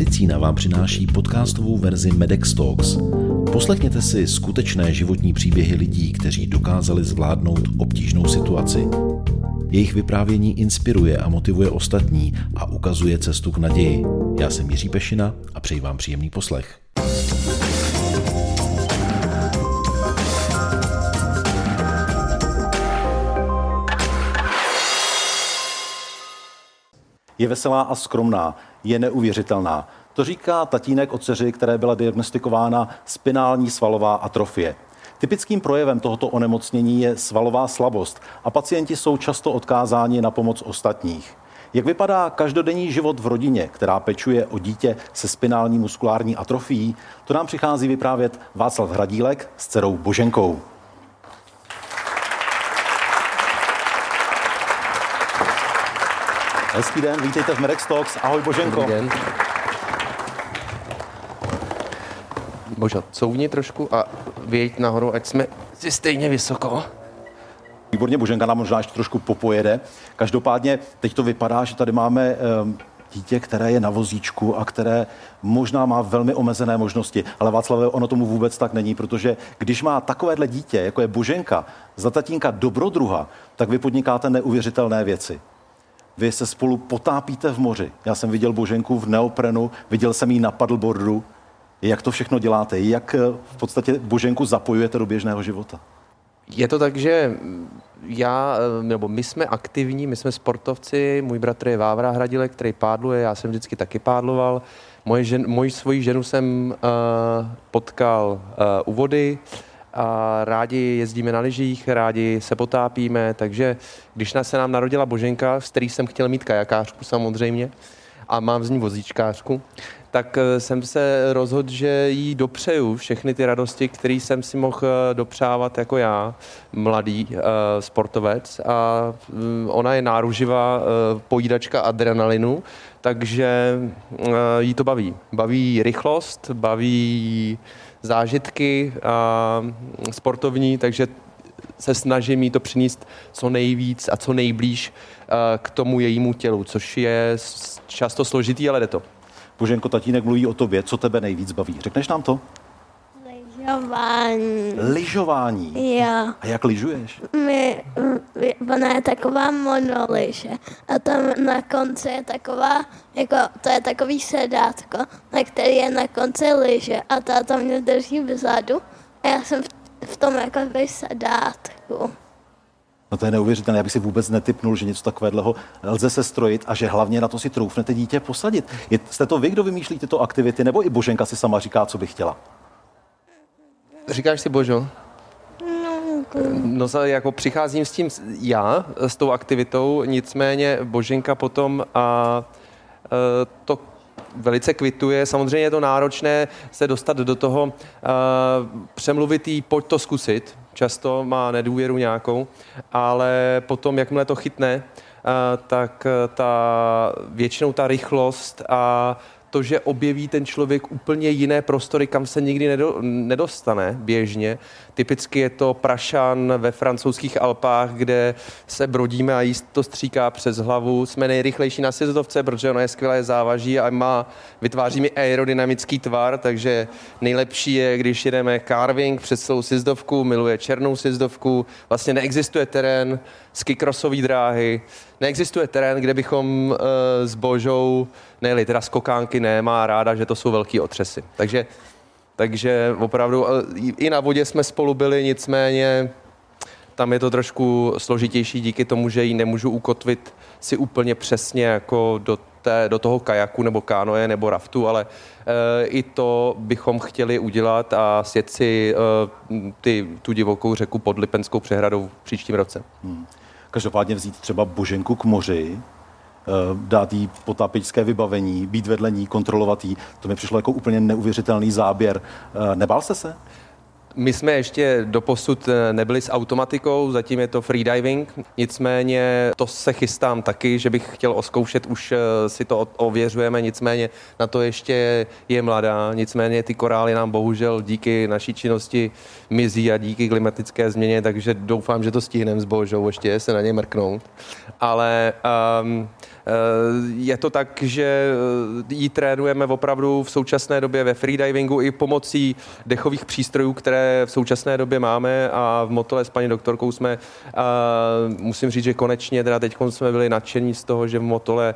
Medicína vám přináší podcastovou verzi Medex Talks. Poslechněte si skutečné životní příběhy lidí, kteří dokázali zvládnout obtížnou situaci. Jejich vyprávění inspiruje a motivuje ostatní a ukazuje cestu k naději. Já jsem Jiří Pešina a přeji vám příjemný poslech. Je veselá a skromná, je neuvěřitelná. To říká tatínek o dceři, které byla diagnostikována spinální svalová atrofie. Typickým projevem tohoto onemocnění je svalová slabost a pacienti jsou často odkázáni na pomoc ostatních. Jak vypadá každodenní život v rodině, která pečuje o dítě se spinální muskulární atrofií, to nám přichází vyprávět Václav Hradílek s dcerou Boženkou. Hezký den, vítejte v Medex Talks. Ahoj Boženko. Dobrý den. Božo, couvni trošku a vyjeď nahoru, ať jsme si stejně vysoko. Výborně, Boženka nám možná ještě trošku popojede. Každopádně teď to vypadá, že tady máme um, dítě, které je na vozíčku a které možná má velmi omezené možnosti. Ale Václave, ono tomu vůbec tak není, protože když má takovéhle dítě, jako je Boženka, za tatínka dobrodruha, tak vy podnikáte neuvěřitelné věci. Vy se spolu potápíte v moři. Já jsem viděl Boženku v neoprenu, viděl jsem ji na paddleboardu. Jak to všechno děláte? Jak eh, v podstatě Boženku zapojujete do běžného života? Je to tak, že já, eh, nebo my jsme aktivní, my jsme sportovci, můj bratr je Vávra Hradile, který pádluje, já jsem vždycky taky pádloval. Moje žen, moji svoji ženu jsem uh, potkal uh, u vody, a rádi jezdíme na lyžích, rádi se potápíme, takže když se nám narodila Boženka, z který jsem chtěl mít kajakářku samozřejmě, a mám z ní vozíčkářku, tak eh, jsem se rozhodl, že jí dopřeju všechny ty radosti, které jsem si mohl eh, dopřávat jako já, mladý uh, sportovec. A um, ona je náruživá uh, pojídačka adrenalinu, takže uh, jí to baví. Baví rychlost, baví zážitky a sportovní, takže se snažím jí to přinést co nejvíc a co nejblíž k tomu jejímu tělu, což je často složitý, ale jde to. Boženko, tatínek mluví o tobě, co tebe nejvíc baví. Řekneš nám to? Lyžování. Lyžování? Jo. A jak lyžuješ? My, ona je taková monoliže a tam na konci je taková, jako, to je takový sedátko, na který je na konci lyže a táta mě drží vzadu a já jsem v, v tom jako sedátku. No to je neuvěřitelné, já bych si vůbec netypnul, že něco takového lze se strojit a že hlavně na to si troufnete dítě posadit. Je, jste to vy, kdo vymýšlí tyto aktivity, nebo i Boženka si sama říká, co by chtěla? Říkáš si Božo? No, jako přicházím s tím já, s tou aktivitou, nicméně Boženka potom a, a to velice kvituje. Samozřejmě je to náročné se dostat do toho, uh, přemluvit jí, pojď to zkusit. Často má nedůvěru nějakou, ale potom, jakmile to chytne, uh, tak ta většinou ta rychlost a to, že objeví ten člověk úplně jiné prostory, kam se nikdy nedo, nedostane běžně. Typicky je to Prašan ve francouzských Alpách, kde se brodíme a jíst to stříká přes hlavu. Jsme nejrychlejší na sjezdovce, protože ono je skvělé závaží a má, vytváří mi aerodynamický tvar, takže nejlepší je, když jedeme carving přes celou sjezdovku, miluje černou sjezdovku, vlastně neexistuje terén, skikrosové dráhy, neexistuje terén, kde bychom uh, s Božou nejeli teda skokánky, ne, má ráda, že to jsou velký otřesy. Takže, takže opravdu uh, i na vodě jsme spolu byli, nicméně tam je to trošku složitější díky tomu, že ji nemůžu ukotvit si úplně přesně jako do, té, do toho kajaku nebo kánoje nebo raftu, ale e, i to bychom chtěli udělat a sjet si e, ty, tu divokou řeku pod Lipenskou přehradou v příštím roce. Hmm. Každopádně vzít třeba Boženku k moři, eh, dát jí potápěčské vybavení, být vedle ní, kontrolovat jí. To mi přišlo jako úplně neuvěřitelný záběr. Eh, nebál jste se? My jsme ještě doposud eh, nebyli s automatikou, zatím je to freediving, nicméně to se chystám taky, že bych chtěl oskoušet, už eh, si to ověřujeme, nicméně na to ještě je mladá, nicméně ty korály nám bohužel díky naší činnosti mizí a díky klimatické změně, takže doufám, že to stihneme s Božou ještě se na ně mrknout. Ale um, je to tak, že ji trénujeme opravdu v současné době ve freedivingu i pomocí dechových přístrojů, které v současné době máme a v Motole s paní doktorkou jsme, musím říct, že konečně teda teď jsme byli nadšení z toho, že v Motole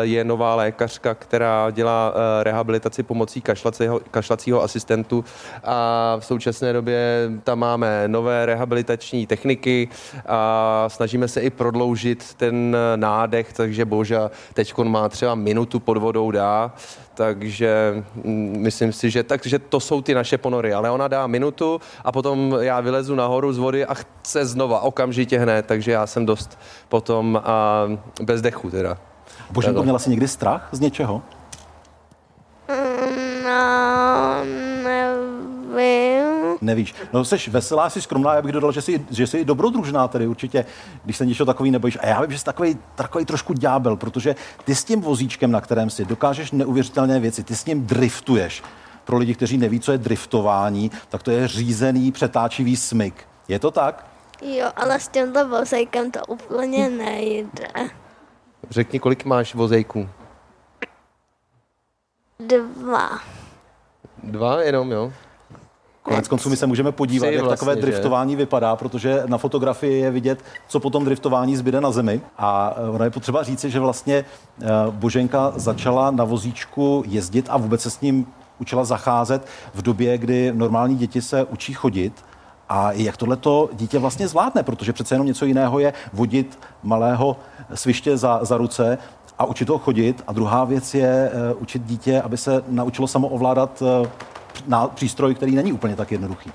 je nová lékařka, která dělá rehabilitaci pomocí kašlacího, kašlacího asistentu a v současné době tam máme nové rehabilitační techniky a snažíme se i prodloužit ten nádech, takže Boža teď má třeba minutu pod vodou dá, takže mm, myslím si, že, takže to jsou ty naše ponory, ale ona dá minutu a potom já vylezu nahoru z vody a chce znova, okamžitě hned, takže já jsem dost potom a bez dechu teda. Boženko, měla jsi někdy strach z něčeho? No, nevím. Nevíš. No jsi veselá, jsi skromná, já bych dodal, že jsi, že jsi dobrodružná tedy určitě, když se něčeho takový nebojíš. A já vím, že jsi takový, takový trošku ďábel, protože ty s tím vozíčkem, na kterém si dokážeš neuvěřitelné věci, ty s ním driftuješ. Pro lidi, kteří neví, co je driftování, tak to je řízený přetáčivý smyk. Je to tak? Jo, ale s tímto vozejkem to úplně nejde. Řekni, kolik máš vozejků? Dva. Dva jenom, jo? Konec konců my se můžeme podívat, jak vlastně, takové driftování že? vypadá, protože na fotografii je vidět, co potom driftování zbyde na zemi. A eh, ono je potřeba říci, že vlastně eh, Boženka začala na vozíčku jezdit a vůbec se s ním učila zacházet v době, kdy normální děti se učí chodit. A jak tohle to dítě vlastně zvládne, protože přece jenom něco jiného je vodit malého sviště za, za ruce a učit ho chodit. A druhá věc je uh, učit dítě, aby se naučilo samo ovládat uh, na přístroj, který není úplně tak jednoduchý.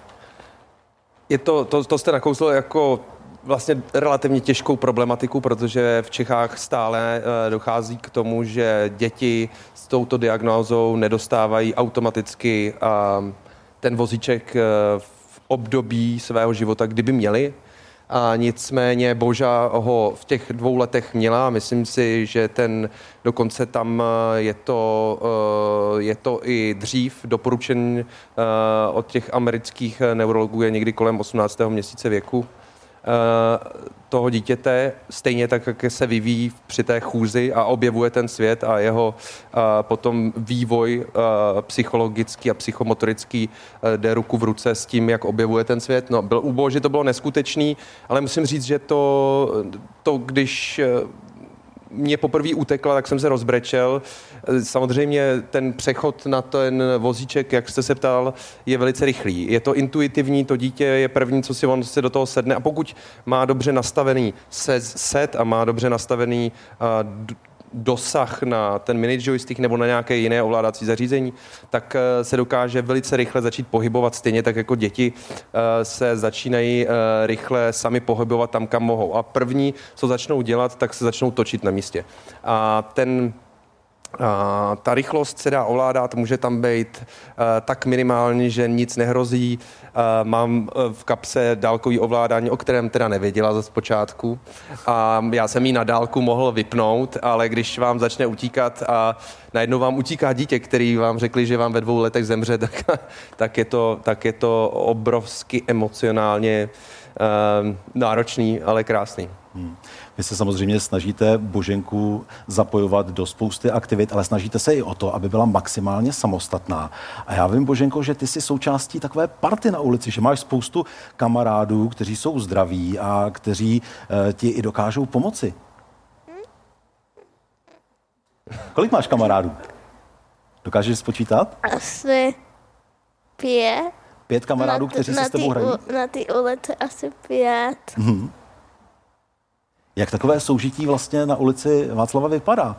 Je to, to, to jste nakousl jako vlastně relativně těžkou problematiku, protože v Čechách stále uh, dochází k tomu, že děti s touto diagnózou nedostávají automaticky uh, ten vozíček uh, v období svého života, kdyby měli. A nicméně Boža ho v těch dvou letech měla. Myslím si, že ten dokonce tam eh, je to, eh, je to i dřív doporučen eh, od těch amerických neurologů je někdy kolem 18. měsíce věku. Eh, toho dítěte, stejně tak, jak se vyvíjí při té chůzi a objevuje ten svět a jeho uh, potom vývoj uh, psychologický a psychomotorický jde ruku v ruce s tím, jak objevuje ten svět. No, byl u Bože to bylo neskutečný, ale musím říct, že to, to když mě poprvé utekla, tak jsem se rozbrečel. Samozřejmě ten přechod na ten vozíček, jak jste se ptal, je velice rychlý. Je to intuitivní, to dítě je první, co si on se do toho sedne a pokud má dobře nastavený set a má dobře nastavený dosah na ten mini joystick nebo na nějaké jiné ovládací zařízení, tak eh, se dokáže velice rychle začít pohybovat stejně tak jako děti eh, se začínají eh, rychle sami pohybovat tam, kam mohou. A první, co začnou dělat, tak se začnou točit na místě. A ten ta rychlost se dá ovládat, může tam být uh, tak minimální, že nic nehrozí. Uh, mám uh, v kapse dálkový ovládání, o kterém teda nevěděla ze zpočátku. A já jsem ji na dálku mohl vypnout, ale když vám začne utíkat a najednou vám utíká dítě, který vám řekli, že vám ve dvou letech zemře, tak, tak, je, to, tak je to obrovsky emocionálně náročný, ale krásný. Hmm. Vy se samozřejmě snažíte Boženku zapojovat do spousty aktivit, ale snažíte se i o to, aby byla maximálně samostatná. A já vím, Boženko, že ty jsi součástí takové party na ulici, že máš spoustu kamarádů, kteří jsou zdraví a kteří uh, ti i dokážou pomoci. Kolik máš kamarádů? Dokážeš spočítat? Asi pět. Pět kamarádů, na kteří se s tebou hrají? Na té ulici asi pět. Mm-hmm. Jak takové soužití vlastně na ulici Václava vypadá?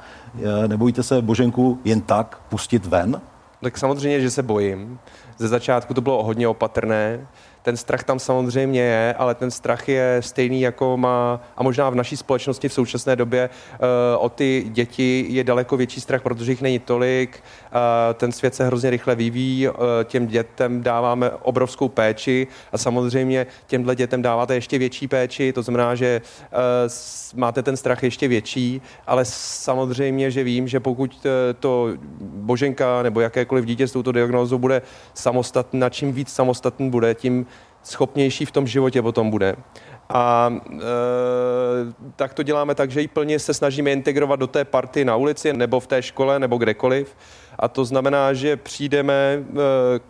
Nebojíte se Boženku jen tak pustit ven? Tak samozřejmě, že se bojím. Ze začátku to bylo hodně opatrné. Ten strach tam samozřejmě je, ale ten strach je stejný, jako má, a možná v naší společnosti v současné době uh, o ty děti je daleko větší strach, protože jich není tolik. Uh, ten svět se hrozně rychle vyvíjí, uh, těm dětem dáváme obrovskou péči a samozřejmě těmhle dětem dáváte ještě větší péči, to znamená, že máte ten strach ještě větší, ale samozřejmě, že vím, že pokud to Boženka nebo jakékoliv dítě s touto diagnózou bude samostatný, na čím víc samostatný bude, tím schopnější v tom životě potom bude. A e, tak to děláme tak, že ji plně se snažíme integrovat do té party na ulici nebo v té škole nebo kdekoliv. A to znamená, že přijdeme e,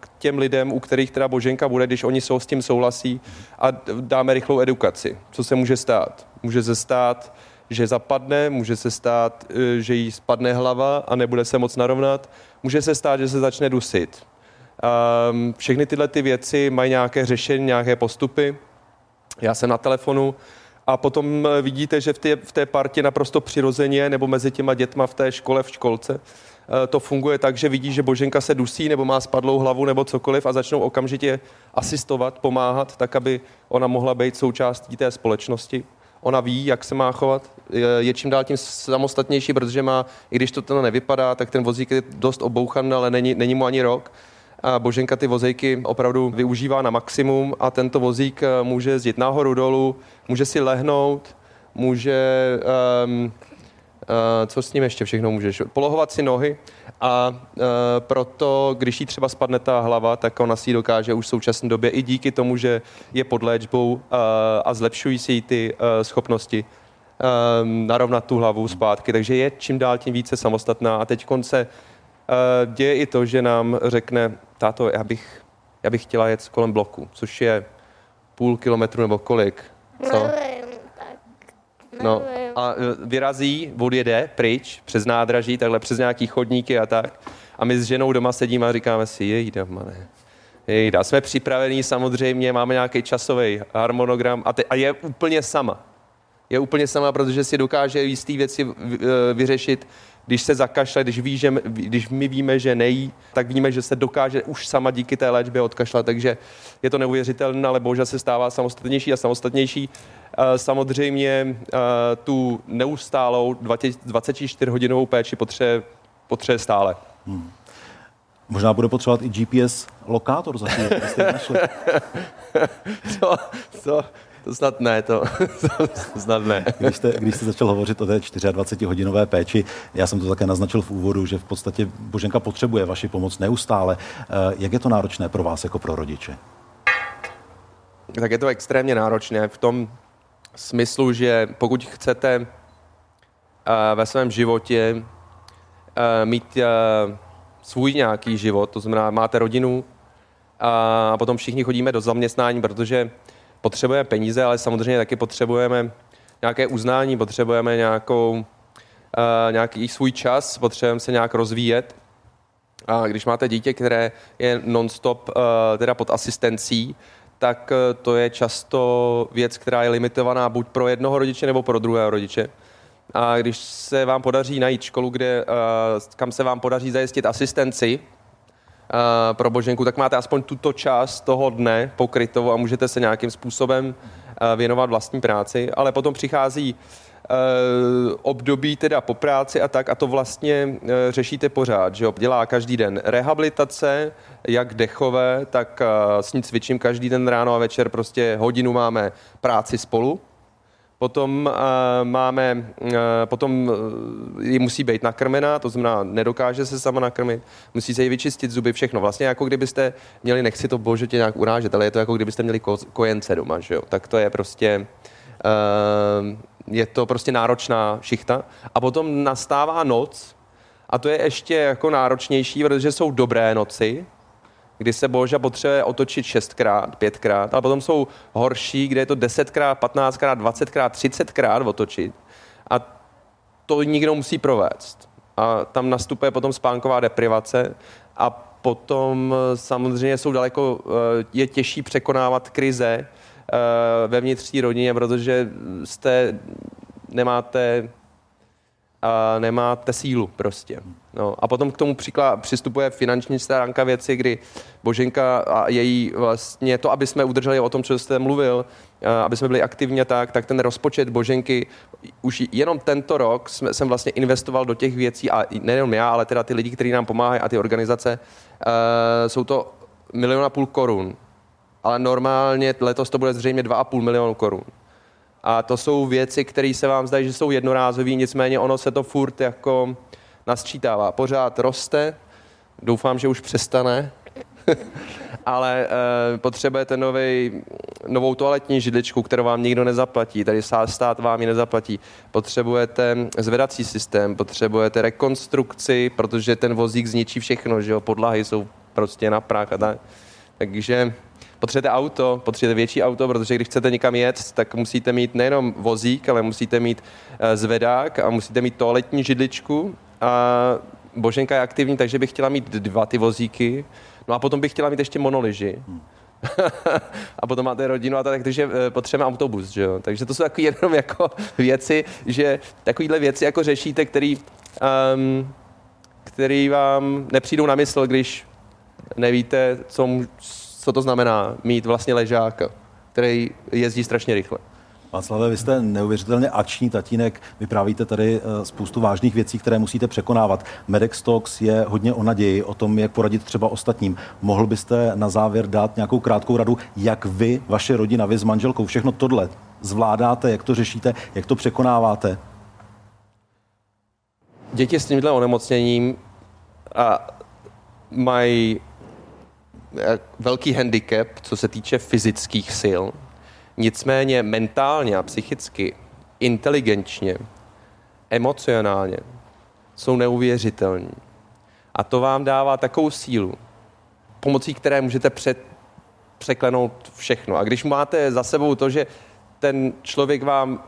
k těm lidem, u kterých teda Boženka bude, když oni jsou s tím souhlasí a dáme rychlou edukaci. Co se může stát? Může se stát, že zapadne, může se stát, e, že jí spadne hlava a nebude se moc narovnat, může se stát, že se začne dusit. Um, všechny tyhle ty věci mají nějaké řešení, nějaké postupy. Já jsem na telefonu a potom e, vidíte, že v té, v té partě naprosto přirozeně nebo mezi těma dětma v té škole, v školce, e, to funguje tak, že vidí, že Boženka se dusí nebo má spadlou hlavu nebo cokoliv a začnou okamžitě asistovat, pomáhat, tak, aby ona mohla být součástí té společnosti ona ví, jak se má chovat, je, čím dál tím samostatnější, protože má, i když to to nevypadá, tak ten vozík je dost obouchan, ale není, není mu ani rok. Boženka ty vozejky opravdu využívá na maximum a tento vozík eh, může jezdit nahoru, dolů, může si lehnout, může um, Uh, co s ním ještě všechno můžeš? Polohovat si nohy a uh, proto, když jí třeba spadne ta hlava, tak ona si ji dokáže už v současné době i díky tomu, že je pod léčbou uh, a zlepšují si jí ty schopnosti uh, narovnat tu hlavu zpátky, takže je čím dál tím více samostatná a teď uh, děje i to, že nám řekne, táto, já bych, já bych chtěla jet kolem bloku, což je půl kilometru nebo kolik. Co? No, a e, vyrazí, odjede pryč přes nádraží, takhle přes nějaký chodníky a tak. A my s ženou doma sedíme a říkáme si, jejda, mane. Jejda, jsme připravení samozřejmě, máme nějaký časový harmonogram a, te, a je úplně sama. Je úplně sama, protože si dokáže jistý věci e, vyřešit, když se zakašle, když, ví, že, když my víme, že nejí, tak víme, že se dokáže už sama díky té léčbě odkašlat, takže je to neuvěřitelné, ale bohužel se stává samostatnější a samostatnější. Eh, samozřejmě eh, tu neustálou 24-hodinovou péči potřebuje, potřebuje stále. Hmm. Možná bude potřebovat i GPS lokátor za chvíli, jste našli. to, to, to snad ne, to, to snad ne. Když jste, když jste začal hovořit o té 24-hodinové péči, já jsem to také naznačil v úvodu, že v podstatě Boženka potřebuje vaši pomoc neustále. Eh, jak je to náročné pro vás jako pro rodiče? Tak je to extrémně náročné v tom smyslu, že pokud chcete uh, ve svém životě uh, mít svůj nějaký život, to znamená, máte rodinu a potom všichni chodíme do zaměstnání, protože potřebujeme peníze, ale samozřejmě taky potřebujeme nějaké uznání, potřebujeme nějakou, uh, nějaký svůj čas, potřebujeme se nějak rozvíjet. A když máte dítě, které je non-stop uh, teda pod asistencí, tak uh, to je často věc, která je limitovaná buď pro jednoho rodiče nebo pro druhého rodiče. A když se vám podaří najít školu, kde, uh, kam se vám podaří zajistit asistenci, pro Boženku, tak máte aspoň tuto část toho dne pokrytou a můžete se nějakým způsobem uh, věnovat vlastní práci, ale potom přichází Uh, období teda po práci a tak a to vlastně řešíte pořád, že jo? Dělá každý den rehabilitace, jak dechové, tak s ní cvičím každý den ráno a večer. Prostě hodinu máme práci spolu Potom uh, máme, uh, potom uh, ji musí být nakrmená, to znamená, nedokáže se sama nakrmit, musí se jí vyčistit zuby, všechno. Vlastně jako kdybyste měli, nechci to bože tě nějak urážet, ale je to jako kdybyste měli ko- kojence doma, že jo? Tak to je prostě, uh, je to prostě náročná šichta. A potom nastává noc, a to je ještě jako náročnější, protože jsou dobré noci, kdy se Boža potřebuje otočit šestkrát, pětkrát, ale potom jsou horší, kde je to desetkrát, patnáctkrát, dvacetkrát, třicetkrát otočit. A to nikdo musí provést. A tam nastupuje potom spánková deprivace a potom eh, samozřejmě jsou daleko, eh, je těžší překonávat krize eh, ve vnitřní rodině, protože jste, nemáte nemáte sílu prostě. No, a potom k tomu příklad, přistupuje finanční stránka věci, kdy Boženka a její vlastně to, aby jsme udrželi o tom, co jste mluvil, aby jsme byli aktivní a tak, tak ten rozpočet Boženky, už jenom tento rok jsme, jsem vlastně investoval do těch věcí a nejenom já, ale teda ty lidi, kteří nám pomáhají a ty organizace, uh, jsou to milion a půl korun. Ale normálně letos to bude zřejmě 2,5 milionu korun. A to jsou věci, které se vám zdají, že jsou jednorázové, nicméně ono se to furt jako nasčítává. Pořád roste, doufám, že už přestane, ale e, potřebujete nový novou toaletní židličku, kterou vám nikdo nezaplatí, tady stát vám ji nezaplatí. Potřebujete zvedací systém, potřebujete rekonstrukci, protože ten vozík zničí všechno, že jo, podlahy jsou prostě na prach a tak. Takže potřebujete auto, potřebujete větší auto, protože když chcete někam jet, tak musíte mít nejenom vozík, ale musíte mít eh, zvedák a musíte mít toaletní židličku. A Boženka je aktivní, takže bych chtěla mít dva ty vozíky. No a potom bych chtěla mít ještě monoliži. Hmm. a potom máte rodinu a tak, takže eh, potřebujeme autobus, že jo? Takže to jsou takové jenom jako věci, že takovýhle věci jako řešíte, který, um, který vám nepřijdou na mysl, když nevíte, co, co to znamená mít vlastně ležáka, který jezdí strašně rychle. Václave, vy jste neuvěřitelně akční tatínek, vyprávíte tady eh, spoustu vážných věcí, které musíte překonávat. Medex Talks je hodně o naději, o tom, jak poradit třeba ostatním. Mohl byste na závěr dát nějakou krátkou radu, jak vy, vaše rodina, vy s manželkou, všechno tohle zvládáte, jak to řešíte, jak to překonáváte? Děti s tímhle onemocněním a mají eh, velký handicap, co se týče fyzických sil, Nicméně mentálně a psychicky, inteligenčně, emocionálně jsou neuvěřitelní. A to vám dává takovou sílu, pomocí které můžete před, překlenout všechno. A když máte za sebou to, že ten člověk vám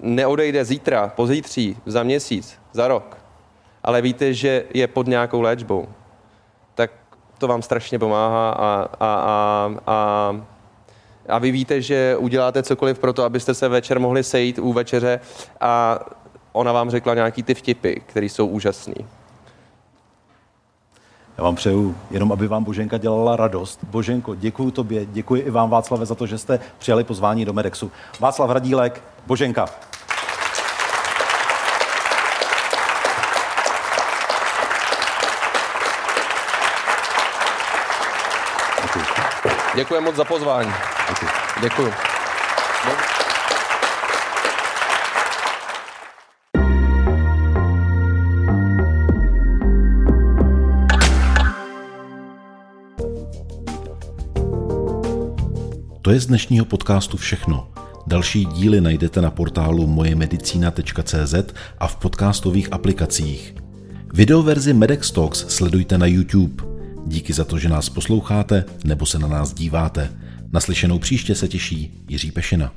neodejde zítra, pozítří, za měsíc, za rok, ale víte, že je pod nějakou léčbou, tak to vám strašně pomáhá a, a, a, a a vy víte, že uděláte cokoliv pro to, abyste se večer mohli sejít u večeře a ona vám řekla nějaký ty vtipy, které jsou úžasný. Já vám přeju jenom, aby vám Boženka dělala radost. Boženko, děkuji tobě, děkuji i vám Václave za to, že jste přijali pozvání do Medexu. Václav Radílek, Boženka. Děkuji moc za pozvání. Děkuji. To je z dnešního podcastu všechno. Další díly najdete na portálu mojemedicina.cz a v podcastových aplikacích. Videoverzi Medex Talks sledujte na YouTube. Díky za to, že nás posloucháte nebo se na nás díváte. Naslyšenou příště se těší Jiří Pešina.